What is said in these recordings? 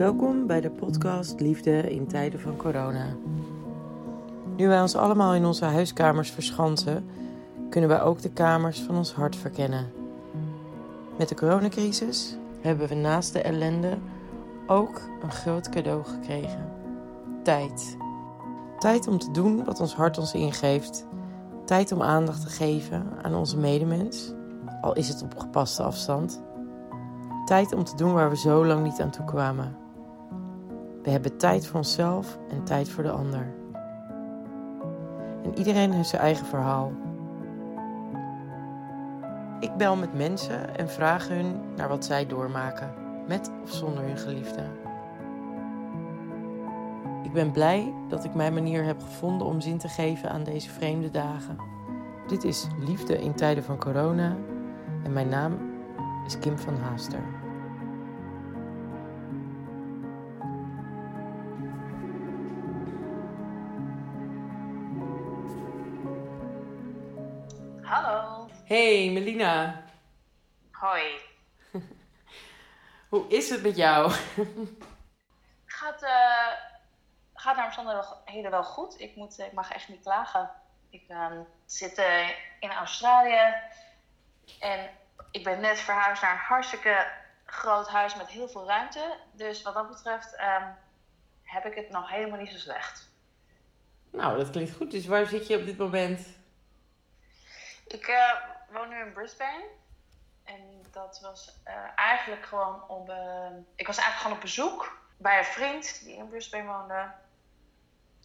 Welkom bij de podcast Liefde in tijden van corona. Nu wij ons allemaal in onze huiskamers verschansen, kunnen wij ook de kamers van ons hart verkennen. Met de coronacrisis hebben we naast de ellende ook een groot cadeau gekregen: tijd. Tijd om te doen wat ons hart ons ingeeft. Tijd om aandacht te geven aan onze medemens, al is het op gepaste afstand. Tijd om te doen waar we zo lang niet aan toe kwamen. We hebben tijd voor onszelf en tijd voor de ander. En iedereen heeft zijn eigen verhaal. Ik bel met mensen en vraag hun naar wat zij doormaken, met of zonder hun geliefde. Ik ben blij dat ik mijn manier heb gevonden om zin te geven aan deze vreemde dagen. Dit is Liefde in tijden van corona en mijn naam is Kim van Haaster. Hey Melina, Hoi. hoe is het met jou? Gaat, eh gaat naar omstandigheden wel goed. Ik, moet, ik mag echt niet klagen. Ik ehm, zit eh, in Australië en ik ben net verhuisd naar een hartstikke groot huis met heel veel ruimte. Dus wat dat betreft ehm, heb ik het nog helemaal niet zo slecht. Nou, dat klinkt goed. Dus waar zit je op dit moment? Ik eh, woon nu in Brisbane. En dat was eh, eigenlijk gewoon op. eh, ik was eigenlijk gewoon op bezoek bij een vriend die in Brisbane woonde.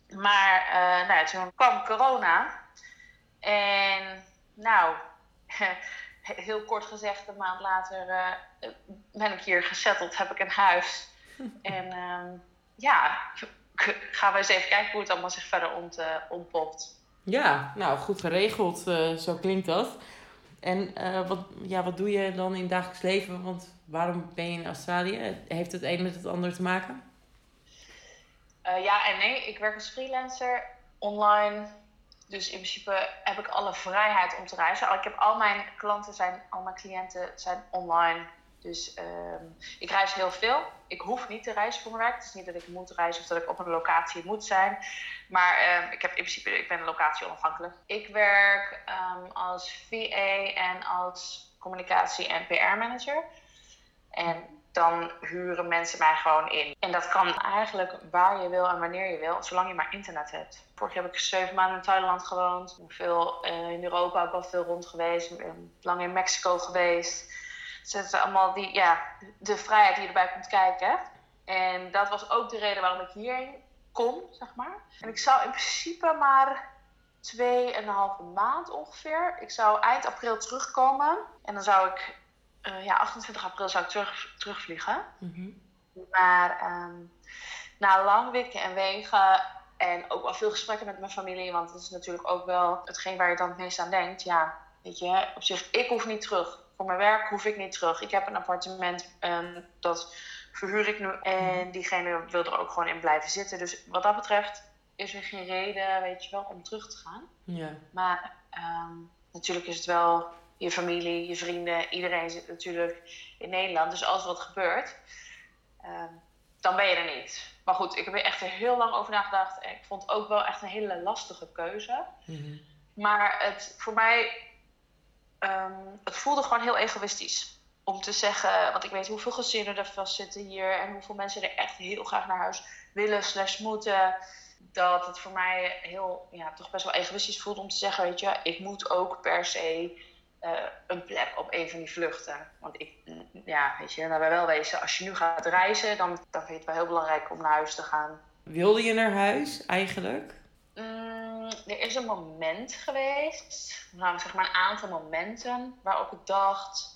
Maar eh, nou ja, toen kwam corona. En nou, heel kort gezegd, een maand later eh, ben ik hier gesetteld, heb ik een huis. en ehm, ja, gaan we eens even kijken hoe het allemaal zich verder ont, ontpopt. Ja, nou goed geregeld, zo klinkt dat. En eh, wat, ja, wat doe je dan in het dagelijks leven? Want waarom ben je in Australië? Heeft het een met het ander te maken? Eh, ja en nee, ik werk als freelancer online. Dus in principe heb ik alle vrijheid om te reizen. Ik heb al mijn klanten zijn, al mijn cliënten zijn online. Dus ehm, ik reis heel veel. Ik hoef niet te reizen voor mijn werk. Het is niet dat ik moet reizen of dat ik op een locatie moet zijn. Maar ehm, ik heb in principe, ik ben locatie onafhankelijk. Ik werk ehm, als VA en als communicatie- en PR-manager. En dan huren mensen mij gewoon in. En dat kan eigenlijk waar je wil en wanneer je wil, zolang je maar internet hebt. Vorig jaar heb ik zeven maanden in Thailand gewoond. Veel eh, in Europa ook al veel rond geweest. Lang in Mexico geweest. Is allemaal die, ja, de vrijheid die erbij komt kijken. En dat was ook de reden waarom ik hierheen kom, zeg maar. En ik zou in principe maar tweeënhalve maand ongeveer. Ik zou eind april terugkomen. En dan zou ik eh, ja, 28 april zou ik terug, terugvliegen. Maar ehm, na lang wikken en wegen en ook wel veel gesprekken met mijn familie, want dat is natuurlijk ook wel hetgeen waar je dan het meest aan denkt. Ja, weet je, op zich, ik hoef niet terug. Voor mijn werk hoef ik niet terug. Ik heb een appartement, en dat verhuur ik nu en diegene wil er ook gewoon in blijven zitten. Dus wat dat betreft is er geen reden, weet je wel, om terug te gaan. Ja. Maar ehm, natuurlijk is het wel je familie, je vrienden, iedereen zit natuurlijk in Nederland. Dus als er wat gebeurt, ehm, dan ben je er niet. Maar goed, ik heb er echt heel lang over nagedacht. En ik vond het ook wel echt een hele lastige keuze. Mhm. Maar het, voor mij, ehm, het voelde gewoon heel egoïstisch. Om te zeggen, want ik weet hoeveel gezinnen er vastzitten hier. En hoeveel mensen er echt heel graag naar huis willen slash moeten. Dat het voor mij heel, ja, toch best wel egoïstisch voelde om te zeggen, weet je, ik moet ook per se eh, een plek op een van die vluchten. Want ik, mm, ja, weet je, we wel wezen, als je nu gaat reizen, dan, dan vind je het wel heel belangrijk om naar huis te gaan. Wilde je naar huis eigenlijk? Mm, er is een moment geweest, nou zeg maar een aantal momenten, waarop ik dacht,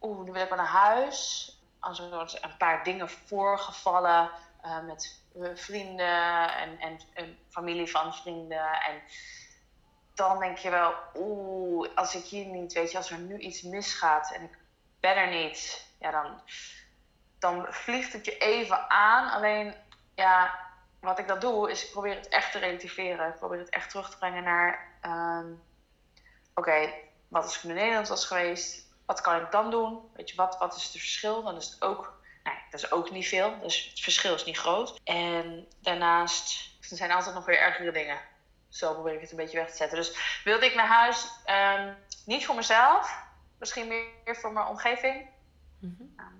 oeh, nu wil ik wel naar huis. Als er wordt een paar dingen voorgevallen eh, met eh, vrienden en, en, en familie van vrienden. En dan denk je wel, oeh, als ik hier niet, weet je, als er nu iets misgaat en ik ben er niet, ja, dan, dan vliegt het je even aan. Alleen, ja, wat ik dat doe, is ik probeer het echt te relativeren. Ik probeer het echt terug te brengen naar, ehm, oké, wat als ik in Nederland was geweest? Wat kan ik dan doen? Weet je, wat, wat is het verschil? Dan is het ook, nou, dat is ook niet veel. Dus het verschil is niet groot. En daarnaast er zijn altijd nog weer ergere dingen. Zo probeer ik het een beetje weg te zetten. Dus wilde ik naar huis, ehm, niet voor mezelf, misschien meer voor mijn omgeving. Mhm. Ehm,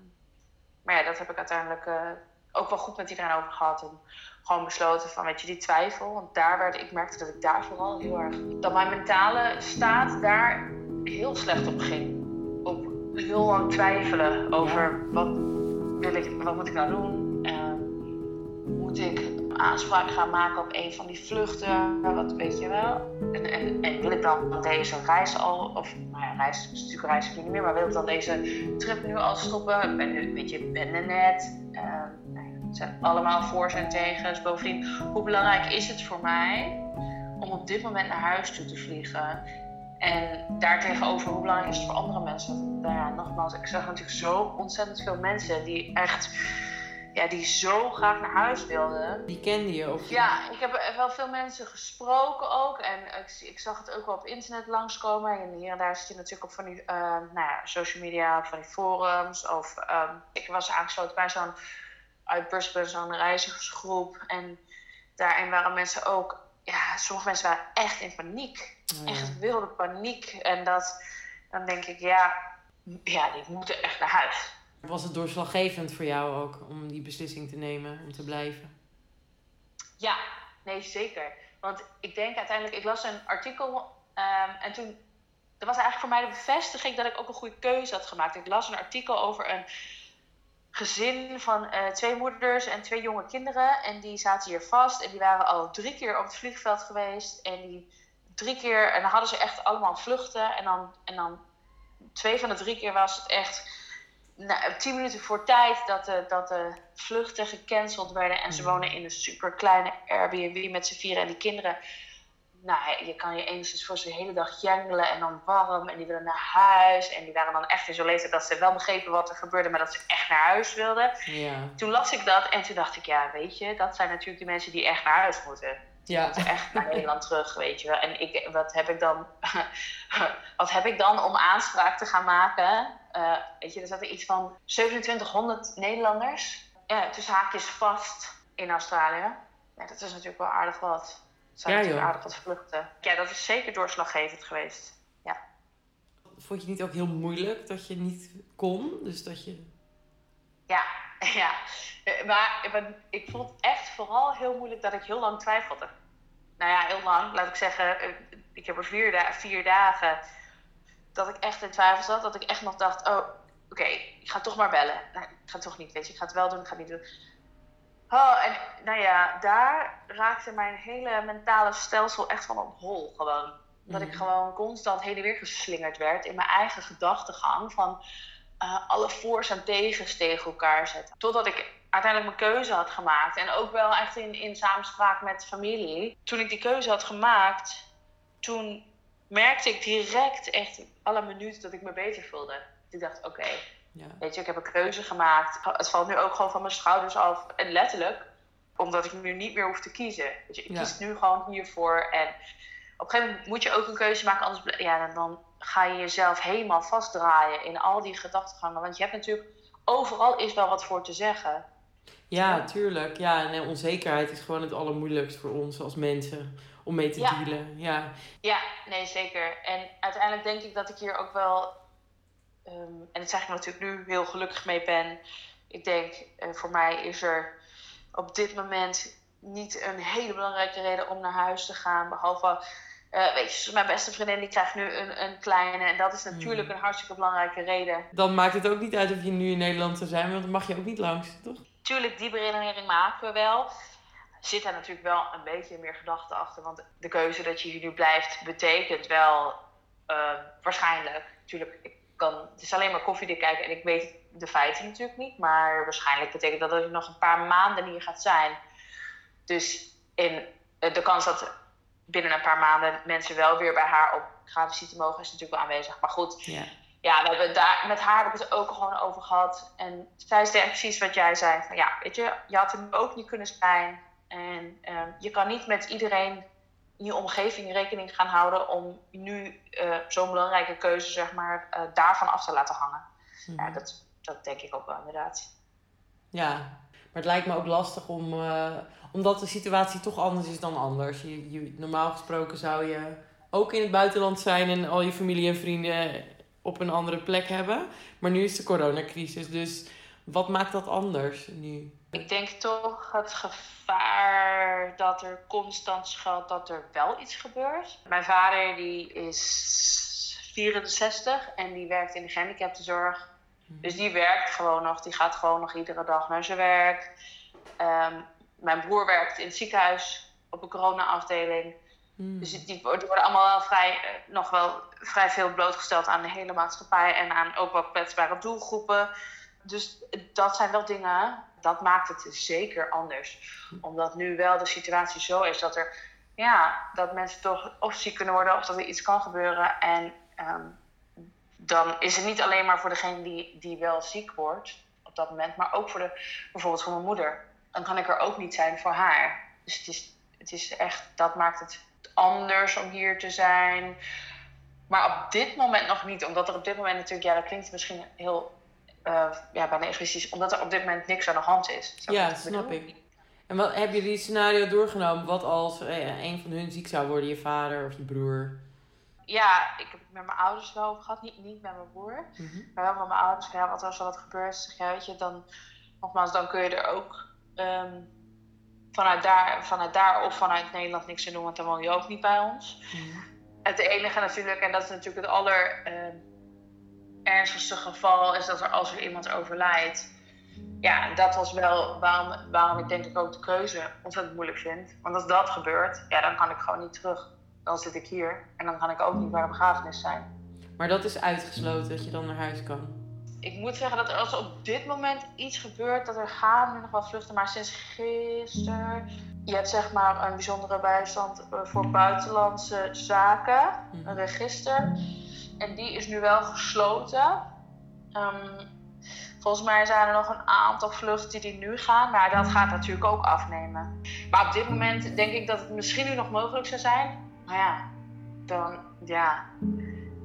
maar ja, dat heb ik uiteindelijk uh, ook wel goed met iedereen over gehad. En gewoon besloten van, weet je, die twijfel. Want daar werd, ik merkte dat ik daar vooral heel erg, dat mijn mentale staat daar heel slecht op ging. Op heel lang twijfelen over wat, wil ik, wat moet ik nou doen? Uh, moet ik aanspraak gaan maken op een van die vluchten? Wat weet je wel? En, en, wil ik dan deze reis al, of nou ja, reis is natuurlijk reis niet meer, maar wil ik dan deze trip nu al stoppen? Ik ben nu, weet je, ben er net. Uh, het zijn allemaal voor's en tegens. Bovendien, hoe belangrijk is het voor mij om op dit moment naar huis toe te vliegen? En daartegenover, hoe belangrijk is het voor andere mensen? Nou ja, nogmaals, ik zag natuurlijk zo ontzettend veel mensen die echt, ja, die zo graag naar huis wilden. Die kende je? Of... Ja, ik heb wel veel mensen gesproken ook. En ik, ik zag het ook wel op internet langskomen. En hier en daar zit je natuurlijk op van die uh, nou ja, social media, van die forums. Of um, ik was aangesloten bij zo'n uit Brisbane, zo'n reizigersgroep. En daarin waren mensen ook, ja, sommige mensen waren echt in paniek. Oh, echt wilde paniek. En dat, dan denk ik, ja, ja, die moeten echt naar huis. Was het doorslaggevend voor jou ook om die beslissing te nemen om te blijven? Ja, nee, zeker. Want ik denk uiteindelijk, ik las een artikel um, en toen, dat was eigenlijk voor mij de bevestiging dat ik ook een goede keuze had gemaakt. Ik las een artikel over een gezin van uh, twee moeders en twee jonge kinderen. En die zaten hier vast en die waren al drie keer op het vliegveld geweest. En die drie keer, en dan hadden ze echt allemaal vluchten. En dan, en dan twee van de drie keer was het echt nou, tien minuten voor tijd dat de, dat de vluchten gecanceld werden. En ze wonen in een super kleine Airbnb met z'n vieren. En die kinderen, nou, je kan je enigszins voor ze de hele dag jengelen en dan warm. En die willen naar huis. En die waren dan echt in zo'n leeftijd dat ze wel begrepen wat er gebeurde, maar dat ze echt naar huis wilden. Ja. Toen las ik dat en toen dacht ik, ja, weet je, dat zijn natuurlijk de mensen die echt naar huis moeten. Ja. Moeten echt naar Nederland terug, weet je wel. En ik, wat heb ik dan, wat heb ik dan om aanspraak te gaan maken? Uh, weet je, er zaten iets van 2700 Nederlanders. Ja, tussen haakjes vast in Australië. Ja, dat is natuurlijk wel aardig wat. Zijn ja, natuurlijk aardig wat vluchten. Ja, dat is zeker doorslaggevend geweest. Ja. Vond je niet ook heel moeilijk dat je niet kon? Dus dat je... Ja, ja. Eh, maar ik vond het echt vooral heel moeilijk dat ik heel lang twijfelde. Nou ja, heel lang. Laat ik zeggen, eh, ik heb er vier, da vier dagen dat ik echt in twijfel zat. Dat ik echt nog dacht, oh, oké, ik ga toch maar bellen. Nee, ik ga toch niet, weet je. Ik ga het wel doen, ik ga het niet doen. Oh, en nou ja, daar raakte mijn hele mentale stelsel echt van op hol gewoon. Dat ik mhm. gewoon constant heen en weer geslingerd werd in mijn eigen gedachtegang van uh, alle voor's en tegens tegen elkaar zetten. Totdat ik uiteindelijk mijn keuze had gemaakt. En ook wel echt in, in samenspraak met familie. Toen ik die keuze had gemaakt, toen merkte ik direct echt alle minuten dat ik me beter voelde. Ik dacht, oké, ja. weet je, ik heb een keuze gemaakt. Het valt nu ook gewoon van mijn schouders af. En letterlijk, omdat ik nu niet meer hoef te kiezen. Weet je, ik kies nu gewoon hiervoor. En op een gegeven moment moet je ook een keuze maken. Anders ja, dan, dan ga je jezelf helemaal vastdraaien in al die gedachtegangen. Want je hebt natuurlijk overal is wel wat voor te zeggen. Ja, tuurlijk. Ja, en onzekerheid is gewoon het allermoeilijkst voor ons als mensen om mee te dealen. Ja. ja, nee, zeker. En uiteindelijk denk ik dat ik hier ook wel, um, en dat zeg ik natuurlijk nu, heel gelukkig mee ben. Ik denk, uh, voor mij is er op dit moment niet een hele belangrijke reden om naar huis te gaan. Behalve, uh, weet je, mijn beste vriendin die krijgt nu een, een kleine. En dat is natuurlijk hmm. een hartstikke belangrijke reden. Dan maakt het ook niet uit of je nu in Nederland zou zijn, want dan mag je ook niet langs, toch? Tuurlijk, die beredenering maken we wel zit daar natuurlijk wel een beetje meer gedachte achter. Want de keuze dat je hier nu blijft, betekent wel uh, waarschijnlijk. Natuurlijk, ik kan, het is alleen maar koffiedik kijken en ik weet de feiten natuurlijk niet. Maar waarschijnlijk betekent dat dat je nog een paar maanden hier gaat zijn. Dus in, eh, de kans dat binnen een paar maanden mensen wel weer bij haar op gaan visite mogen, is natuurlijk wel aanwezig. Maar goed, ja. ja, we hebben daar, met haar heb ik het ook gewoon over gehad. En zij zei precies wat jij zei. Van ja, weet je, je had er ook niet kunnen zijn. En uh, je kan niet met iedereen in je omgeving rekening gaan houden om nu uh, zo'n belangrijke keuze, zeg maar, uh, daarvan af te laten hangen. Ja, mhm. dat, dat denk ik ook wel inderdaad. Ja, maar het lijkt me ook lastig om, uh, omdat de situatie toch anders is dan anders. Je, je, normaal gesproken zou je ook in het buitenland zijn en al je familie en vrienden op een andere plek hebben. Maar nu is de coronacrisis, dus wat maakt dat anders nu? Ik denk toch het gevaar dat er constant schuilt dat er wel iets gebeurt. Mijn vader die is 64 en die werkt in de gehandicaptenzorg. Mhm. Dus die werkt gewoon nog, die gaat gewoon nog iedere dag naar zijn werk. Ehm, mijn broer werkt in het ziekenhuis op een corona-afdeling. Mhm. Dus die, worden allemaal wel vrij, eh, nog wel vrij veel blootgesteld aan de hele maatschappij en aan ook wel kwetsbare doelgroepen. Dus dat zijn wel dingen, dat maakt het zeker anders. Omdat nu wel de situatie zo is dat er, ja, dat mensen toch of ziek kunnen worden of dat er iets kan gebeuren. En ehm, dan is het niet alleen maar voor degene die, die wel ziek wordt op dat moment, maar ook voor de, bijvoorbeeld voor mijn moeder. Dan kan ik er ook niet zijn voor haar. Dus het is, het is echt, dat maakt het anders om hier te zijn. Maar op dit moment nog niet, omdat er op dit moment natuurlijk, ja, dat klinkt misschien heel uh, ja, bijna egoïstisch, omdat er op dit moment niks aan de hand is. Ja, snap ik. En wat, heb je die scenario doorgenomen? Wat als eh, een van hun ziek zou worden, je vader of je broer? Ja, ik heb het met mijn ouders wel over gehad. Niet, niet met mijn broer, mhm. maar wel met mijn ouders. Ja, wat als er wat gebeurt, zeg, ja, weet je, dan, nogmaals, dan kun je er ook um, vanuit, daar, vanuit daar of vanuit Nederland niks aan doen, want dan woon je ook niet bij ons. Mhm. Het enige natuurlijk, en dat is natuurlijk het aller... Um, ernstigste geval is dat er als er iemand overlijdt. Ja, dat was wel waarom, waarom ik denk ik ook de keuze ontzettend moeilijk vind. Want als dat gebeurt, ja, dan kan ik gewoon niet terug. Dan zit ik hier en dan kan ik ook niet bij de begrafenis zijn. Maar dat is uitgesloten dat je dan naar huis kan? Ik moet zeggen dat er als er op dit moment iets gebeurt, dat er gaan nu nog wel vluchten. Maar sinds gisteren, je hebt zeg maar een bijzondere bijstand eh, voor buitenlandse zaken, een mhm. register. En die is nu wel gesloten. Um, volgens mij zijn er nog een aantal vluchten die nu gaan, maar dat gaat natuurlijk ook afnemen. Maar op dit moment denk ik dat het misschien nu nog mogelijk zou zijn. Maar ja, dan ja,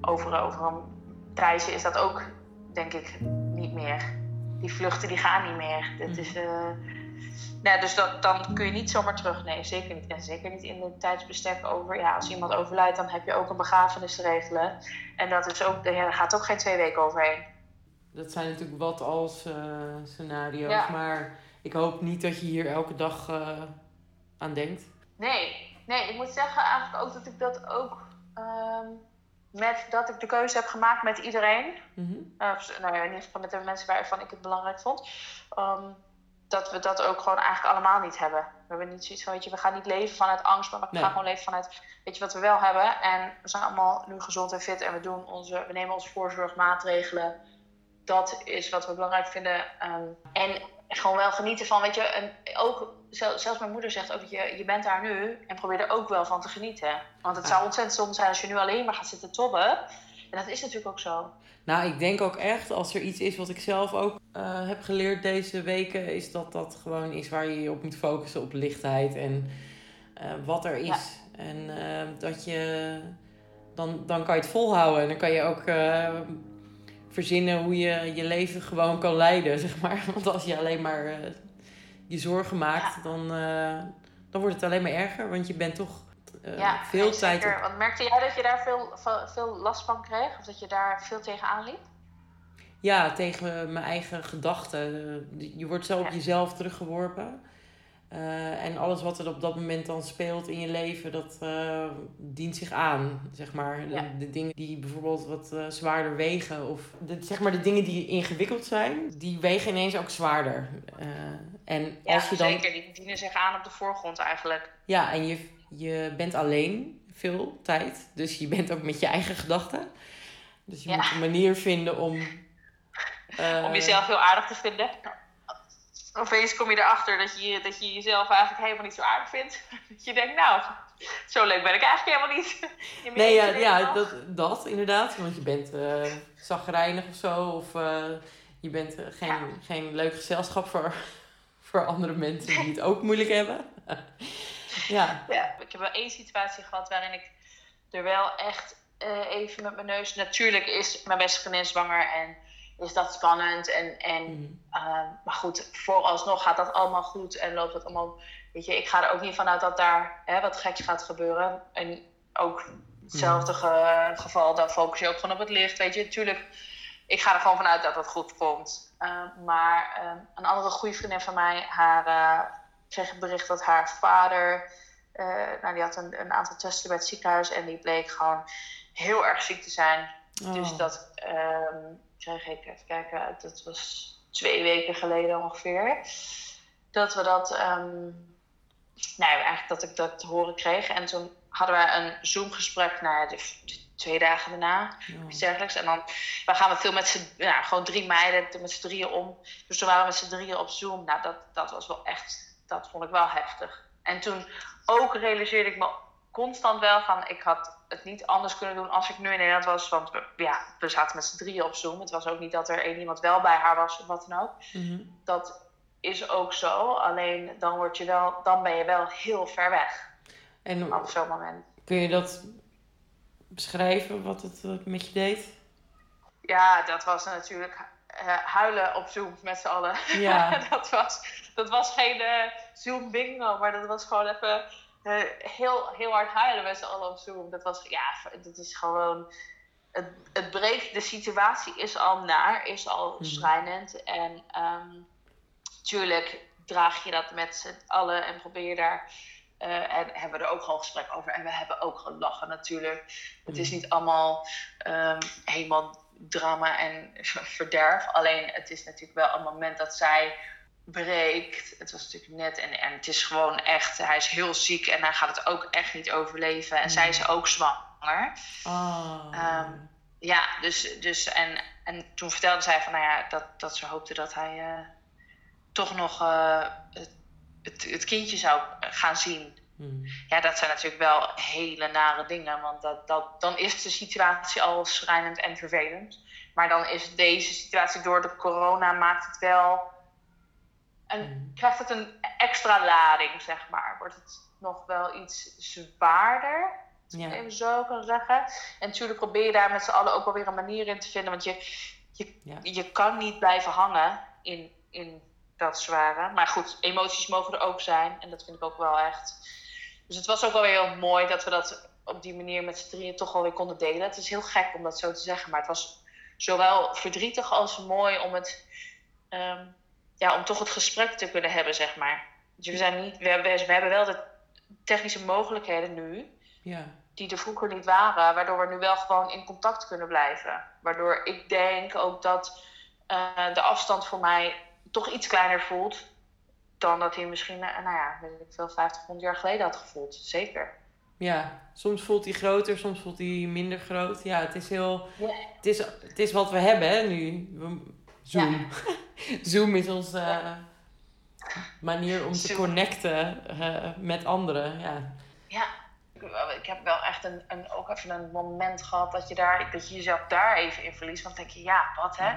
over, over een tijdje is dat ook denk ik niet meer. Die vluchten die gaan niet meer. Dit mm. is, uh, nou, dus dat, dan kun je niet zomaar terug. Nee, zeker niet. En zeker niet in de tijdsbestek over. Ja, als iemand overlijdt, dan heb je ook een begrafenis te regelen. En dat is ook, ja, daar gaat ook geen twee weken overheen. Dat zijn natuurlijk wat als uh, scenario's. Maar ik hoop niet dat je hier elke dag uh, aan denkt. Nee, nee, ik moet zeggen eigenlijk ook dat ik dat ook. Um, met dat ik de keuze heb gemaakt met iedereen. Mm -hmm. uh, nou ja, in ieder geval met de mensen waarvan ik het belangrijk vond. Um, dat we dat ook gewoon eigenlijk allemaal niet hebben. We hebben niet zoiets van, weet je, we gaan niet leven vanuit angst, maar we gaan gewoon leven vanuit, weet je, wat we wel hebben. En we zijn allemaal nu gezond en fit en we, doen onze, we nemen onze voorzorgmaatregelen. Dat is wat we belangrijk vinden. Um, en gewoon wel genieten van, weet je, en ook, zelfs mijn moeder zegt ook, je, je bent daar nu en probeer er ook wel van te genieten. Want het zou ontzettend zonde zijn als je nu alleen maar gaat zitten tobben. En dat is natuurlijk ook zo. Nou, ik denk ook echt, als er iets is wat ik zelf ook uh, heb geleerd deze weken, is dat dat gewoon is waar je je op moet focussen op lichtheid en uh, wat er is. En uh, dat je, dan, dan kan je het volhouden en dan kan je ook verzinnen hoe je je leven gewoon kan leiden, zeg maar. Want als je alleen maar je zorgen maakt, dan, dan wordt het alleen maar erger, want je bent toch ja, veel tijd. Zeker. Want merkte jij dat je daar veel, veel last van kreeg? Of dat je daar veel tegenaan liep? Ja, tegen mijn eigen gedachten. Je wordt zo op jezelf teruggeworpen. Uh, en alles wat er op dat moment dan speelt in je leven, dat uh, dient zich aan. Zeg maar. De, dingen die bijvoorbeeld wat uh, zwaarder wegen, of de, zeg maar de dingen die ingewikkeld zijn, die wegen ineens ook zwaarder. en ja, als je dan... zeker. Die dienen zich aan op de voorgrond eigenlijk. Ja, en je, je bent alleen veel tijd. Dus je bent ook met je eigen gedachten. Dus je moet een manier vinden om. Uh, om jezelf heel aardig te vinden. Opeens kom je erachter dat je, dat je jezelf eigenlijk helemaal niet zo aardig vindt. Dat je denkt, nou, zo leuk ben ik eigenlijk helemaal niet. Nee, ja, ja dat, dat inderdaad. Want je bent uh, zagrijnig of zo. Of uh, je bent geen, geen leuk gezelschap voor, voor andere mensen die het ook moeilijk hebben. Ja. ja. Ik heb wel één situatie gehad waarin ik er wel echt uh, even met mijn neus. Natuurlijk is mijn beste vriendin zwanger en is dat spannend. En, en, Mm. ehm, maar goed, vooralsnog gaat dat allemaal goed en loopt dat allemaal. Weet je, ik ga er ook niet vanuit dat daar hè, wat geks gaat gebeuren. En ook hetzelfde ge- geval, dan focus je ook gewoon op het licht. Weet je, natuurlijk, ik ga er gewoon vanuit dat het goed komt. Ehm, maar ehm, een andere goede vriendin van mij, haar, eh, kreeg het bericht dat haar vader. eh, nou, die had een, een aantal testen bij het ziekenhuis en die bleek gewoon heel erg ziek te zijn. Dus Oh. dat ehm, kreeg ik, even kijken, dat was twee weken geleden ongeveer. Dat we dat, ehm, nou ja, eigenlijk dat ik dat te horen kreeg. En toen hadden we een Zoom-gesprek naar de, de twee dagen daarna, Oh. iets dergelijks. En dan we gaan we veel met z'n, ja, gewoon drie meiden, met z'n drieën om. Dus toen waren we met z'n drieën op Zoom. Nou, dat, dat was wel echt, dat vond ik wel heftig. En toen ook realiseerde ik me constant wel van, ik had het niet anders kunnen doen als ik nu in Nederland was. Want we, ja, we zaten met z'n drieën op Zoom. Het was ook niet dat er één iemand wel bij haar was of wat dan ook. Mhm. Dat is ook zo. Alleen dan, word je wel, dan ben je wel heel ver weg En op zo'n moment. kun je dat beschrijven, wat het met je deed? Ja, dat was natuurlijk eh, huilen op Zoom met z'n allen. Ja. dat, was, dat was geen eh, Zoom bingo, maar dat was gewoon even eh, heel, heel hard huilen met z'n allen op Zoom. Dat was, ja, dat is gewoon... Het, het breekt, de situatie is al naar, is al Mhm. schrijnend. En ehm tuurlijk draag je dat met z'n allen en probeer je daar... en hebben we er ook gewoon gesprek over. En we hebben ook gelachen natuurlijk. Het is Mhm. niet allemaal ehm, helemaal drama en verderf. Alleen het is natuurlijk wel een moment dat zij breekt. Het was natuurlijk net en, en het is gewoon echt, hij is heel ziek en hij gaat het ook echt niet overleven. En zij is ook zwanger. Ah. Ehm, Ja, dus, dus en, en toen vertelde zij van, nou ja, dat, dat ze hoopte dat hij eh, toch nog eh, het, het kindje zou gaan zien. Mhm. Ja, dat zijn natuurlijk wel hele nare dingen, want dat, dat, dan is de situatie al schrijnend en vervelend. Maar dan is deze situatie door de corona maakt het wel. En Mhm. krijgt het een extra lading, zeg maar. Wordt het nog wel iets zwaarder, Ja. even zo kan zeggen. En natuurlijk probeer je daar met z'n allen ook wel weer een manier in te vinden, want je, je, Ja. je kan niet blijven hangen in, in dat zware. Maar goed, emoties mogen er ook zijn en dat vind ik ook wel echt. Dus het was ook wel weer heel mooi dat we dat op die manier met z'n drieën toch wel weer konden delen. Het is heel gek om dat zo te zeggen, maar het was zowel verdrietig als mooi om het, ehm, ja, om toch het gesprek te kunnen hebben, zeg maar. Dus we, zijn niet, we, hebben, we hebben wel de technische mogelijkheden nu, Ja. die er vroeger niet waren, waardoor we nu wel gewoon in contact kunnen blijven. Waardoor ik denk ook dat eh, de afstand voor mij toch iets kleiner voelt dan dat hij misschien, eh, nou ja, weet ik veel, 50, 100 jaar geleden had gevoeld. Zeker. ja, soms voelt hij groter, soms voelt hij minder groot. Ja, het is heel... Ja. Het is, het is wat we hebben hè, nu. Zoom. Zoom is onze eh, manier om te connecten eh, met anderen. Ja. Ja, ik, ik heb wel echt een, een, ook even een moment gehad dat je, daar, dat je jezelf daar even in verliest. Want dan denk je, ja, wat hè?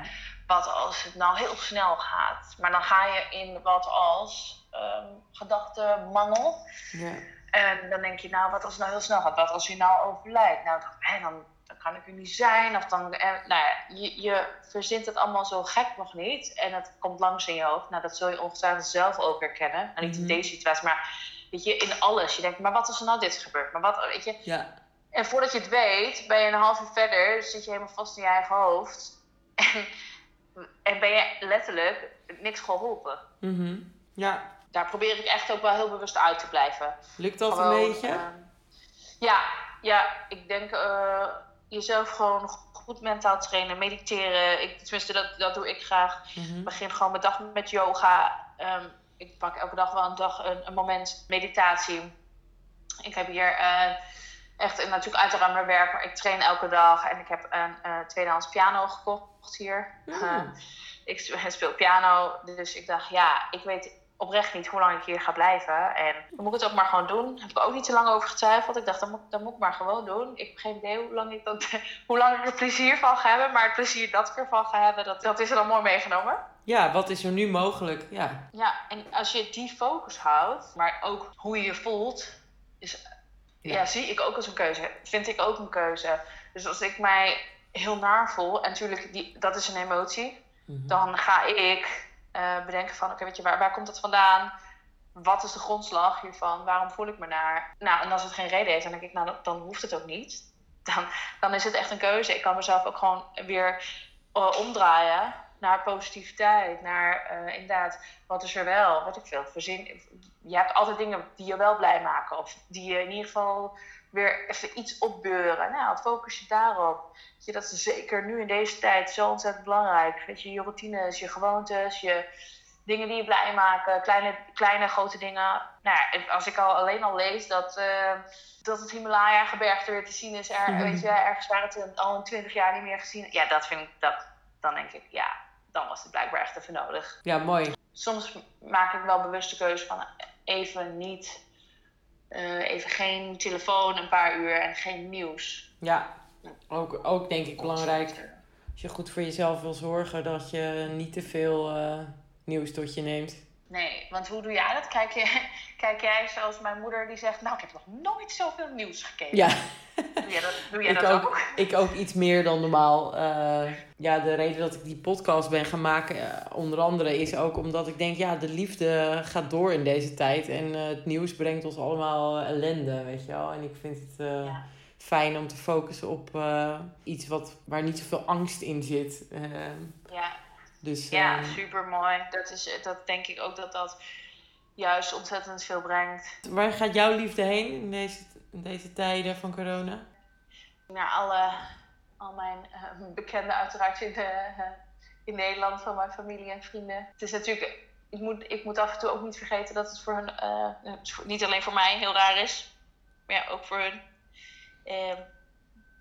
Wat als het nou heel snel gaat? Maar dan ga je in wat als ehm gedachtenmangel. Ja. En dan denk je, nou, wat als het nou heel snel gaat? Wat als hij nou overlijdt? Nou, dan, hè, dan, dan kan ik er niet zijn. Of dan, eh, nou ja, je, je verzint het allemaal zo gek nog niet. En het komt langs in je hoofd. Nou, dat zul je ongetwijfeld zelf ook herkennen. Nou, niet in Mhm. deze situatie, maar weet je, in alles. Je denkt, maar wat als er nou dit gebeurt? Maar wat, weet je... Ja. En voordat je het weet, ben je een half uur verder, zit je helemaal vast in je eigen hoofd. En, en ben je letterlijk niks geholpen. Mhm. ja. Daar probeer ik echt ook wel heel bewust uit te blijven. Lukt dat Gewoon, een beetje? ehm, ja, ja, ik denk eh, jezelf gewoon goed mentaal trainen, mediteren. Ik, tenminste, dat, dat doe ik graag. Mhm. Ik begin gewoon mijn dag met yoga. Ehm, ik pak elke dag wel een, dag, een, een moment meditatie. Ik heb hier eh, echt, natuurlijk uiteraard mijn werk, maar ik train elke dag. En ik heb een eh, tweedehands piano gekocht hier. Mm. Ik sp- speel piano, dus ik dacht, ja, ik weet oprecht niet hoe lang ik hier ga blijven. En dan moet ik het ook maar gewoon doen. Daar heb ik ook niet te lang over getwijfeld. Ik dacht, dat moet, dat moet ik maar gewoon doen. Ik heb geen idee hoe lang ik, dat, hoe lang ik er plezier van ga hebben. Maar het plezier dat ik ervan ga hebben, dat, dat is er dan mooi meegenomen. Ja, wat is er nu mogelijk? Ja. Ja, en als je die focus houdt, maar ook hoe je je voelt, is, ja. Ja. zie ik ook als een keuze. Vind ik ook een keuze. Dus als ik mij heel naar voel, en natuurlijk, die, dat is een emotie, Mhm. dan ga ik eh, bedenken van, oké, weet je, waar, waar komt dat vandaan? Wat is de grondslag hiervan? Waarom voel ik me naar? Nou, en als het geen reden heeft, dan denk ik, nou, dan, hoeft het ook niet. Dan, dan is het echt een keuze. Ik kan mezelf ook gewoon weer eh, omdraaien naar positiviteit, naar eh, inderdaad, wat is er wel? Wat ik veel verzin. Je hebt altijd dingen die je wel blij maken, of die je in ieder geval weer even iets opbeuren. Nou, focus je daarop. Weet je, dat is zeker nu in deze tijd zo ontzettend belangrijk. Weet je, je routines, je gewoontes, je dingen die je blij maken, kleine, kleine grote dingen. Nou, ja, als ik al alleen al lees dat, eh, dat het Himalaya-gebergte weer te zien is, er, weet je, ergens waar het al in twintig jaar niet meer gezien Ja, dat vind ik, dat, dan denk ik, ja, dan was het blijkbaar echt even nodig. Ja, mooi. Soms maak ik wel bewust de keuze van even niet, eh, even geen telefoon een paar uur en geen nieuws. Ja, ook, ook denk ik belangrijk. Als je goed voor jezelf wil zorgen, dat je niet te veel eh, nieuws tot je neemt. Nee, want hoe doe jij dat? Kijk, je, kijk jij zoals mijn moeder die zegt, nou ik heb nog nooit zoveel nieuws gekeken. Ja, Doe jij dat, doe jij dat ook, ook? Ik ook iets meer dan normaal. Eh, ja, de reden dat ik die podcast ben gaan maken, eh, onder andere, is ook omdat ik denk, ja, de liefde gaat door in deze tijd. En eh, het nieuws brengt ons allemaal ellende, weet je wel. En ik vind het Ja. fijn om te focussen op iets wat, waar niet zoveel angst in zit. Ja, dus ja super mooi. Dat, is, dat denk ik ook dat dat juist ontzettend veel brengt. waar gaat jouw liefde heen in deze, in deze tijden van corona? Naar alle, al mijn eh, bekenden uiteraard in, eh, in Nederland van mijn familie en vrienden. Het is natuurlijk, ik moet, ik moet af en toe ook niet vergeten dat het voor hun, eh, niet alleen voor mij heel raar is, maar ja, ook voor hun. Eh,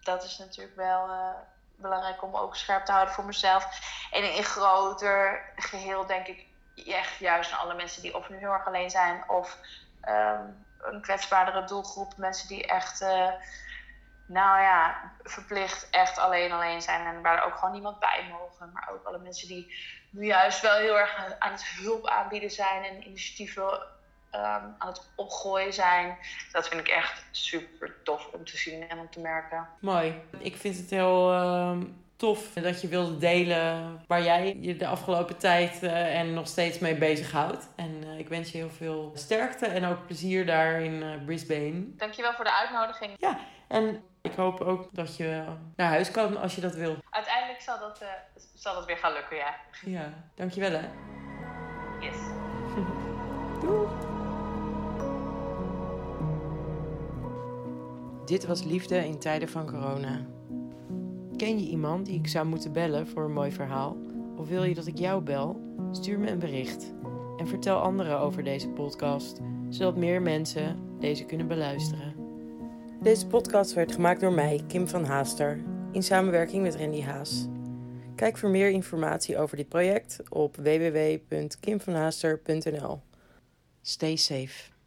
dat is natuurlijk wel belangrijk om ook scherp te houden voor mezelf. En in groter geheel denk ik echt juist aan alle mensen die of nu heel erg alleen zijn of ehm, een kwetsbaardere doelgroep. Mensen die echt, nou ja, verplicht echt alleen alleen zijn en waar ook gewoon niemand bij mogen. Maar ook alle mensen die nu juist wel heel erg aan het hulp aanbieden zijn en initiatieven ehm, aan het opgooien zijn. Dat vind ik echt super tof om te zien en om te merken. Mooi. Ik vind het heel ehm, tof dat je wilde delen waar jij je de afgelopen tijd eh, en nog steeds mee bezighoudt. En eh, ik wens je heel veel sterkte en ook plezier daar in eh, Brisbane. Dankjewel voor de uitnodiging. En ik hoop ook dat je naar huis kan als je dat wil. Uiteindelijk zal dat, eh, zal dat weer gaan lukken, ja. Ja, dankjewel hè. Yes. Doei. Dit was Liefde in tijden van corona. Ken je iemand die ik zou moeten bellen voor een mooi verhaal? Of wil je dat ik jou bel? Stuur me een bericht. En vertel anderen over deze podcast, zodat meer mensen deze kunnen beluisteren. Deze podcast werd gemaakt door mij, Kim van Haaster, in samenwerking met Randy Haas. Kijk voor meer informatie over dit project op www.kimvanhaaster.nl. Stay safe.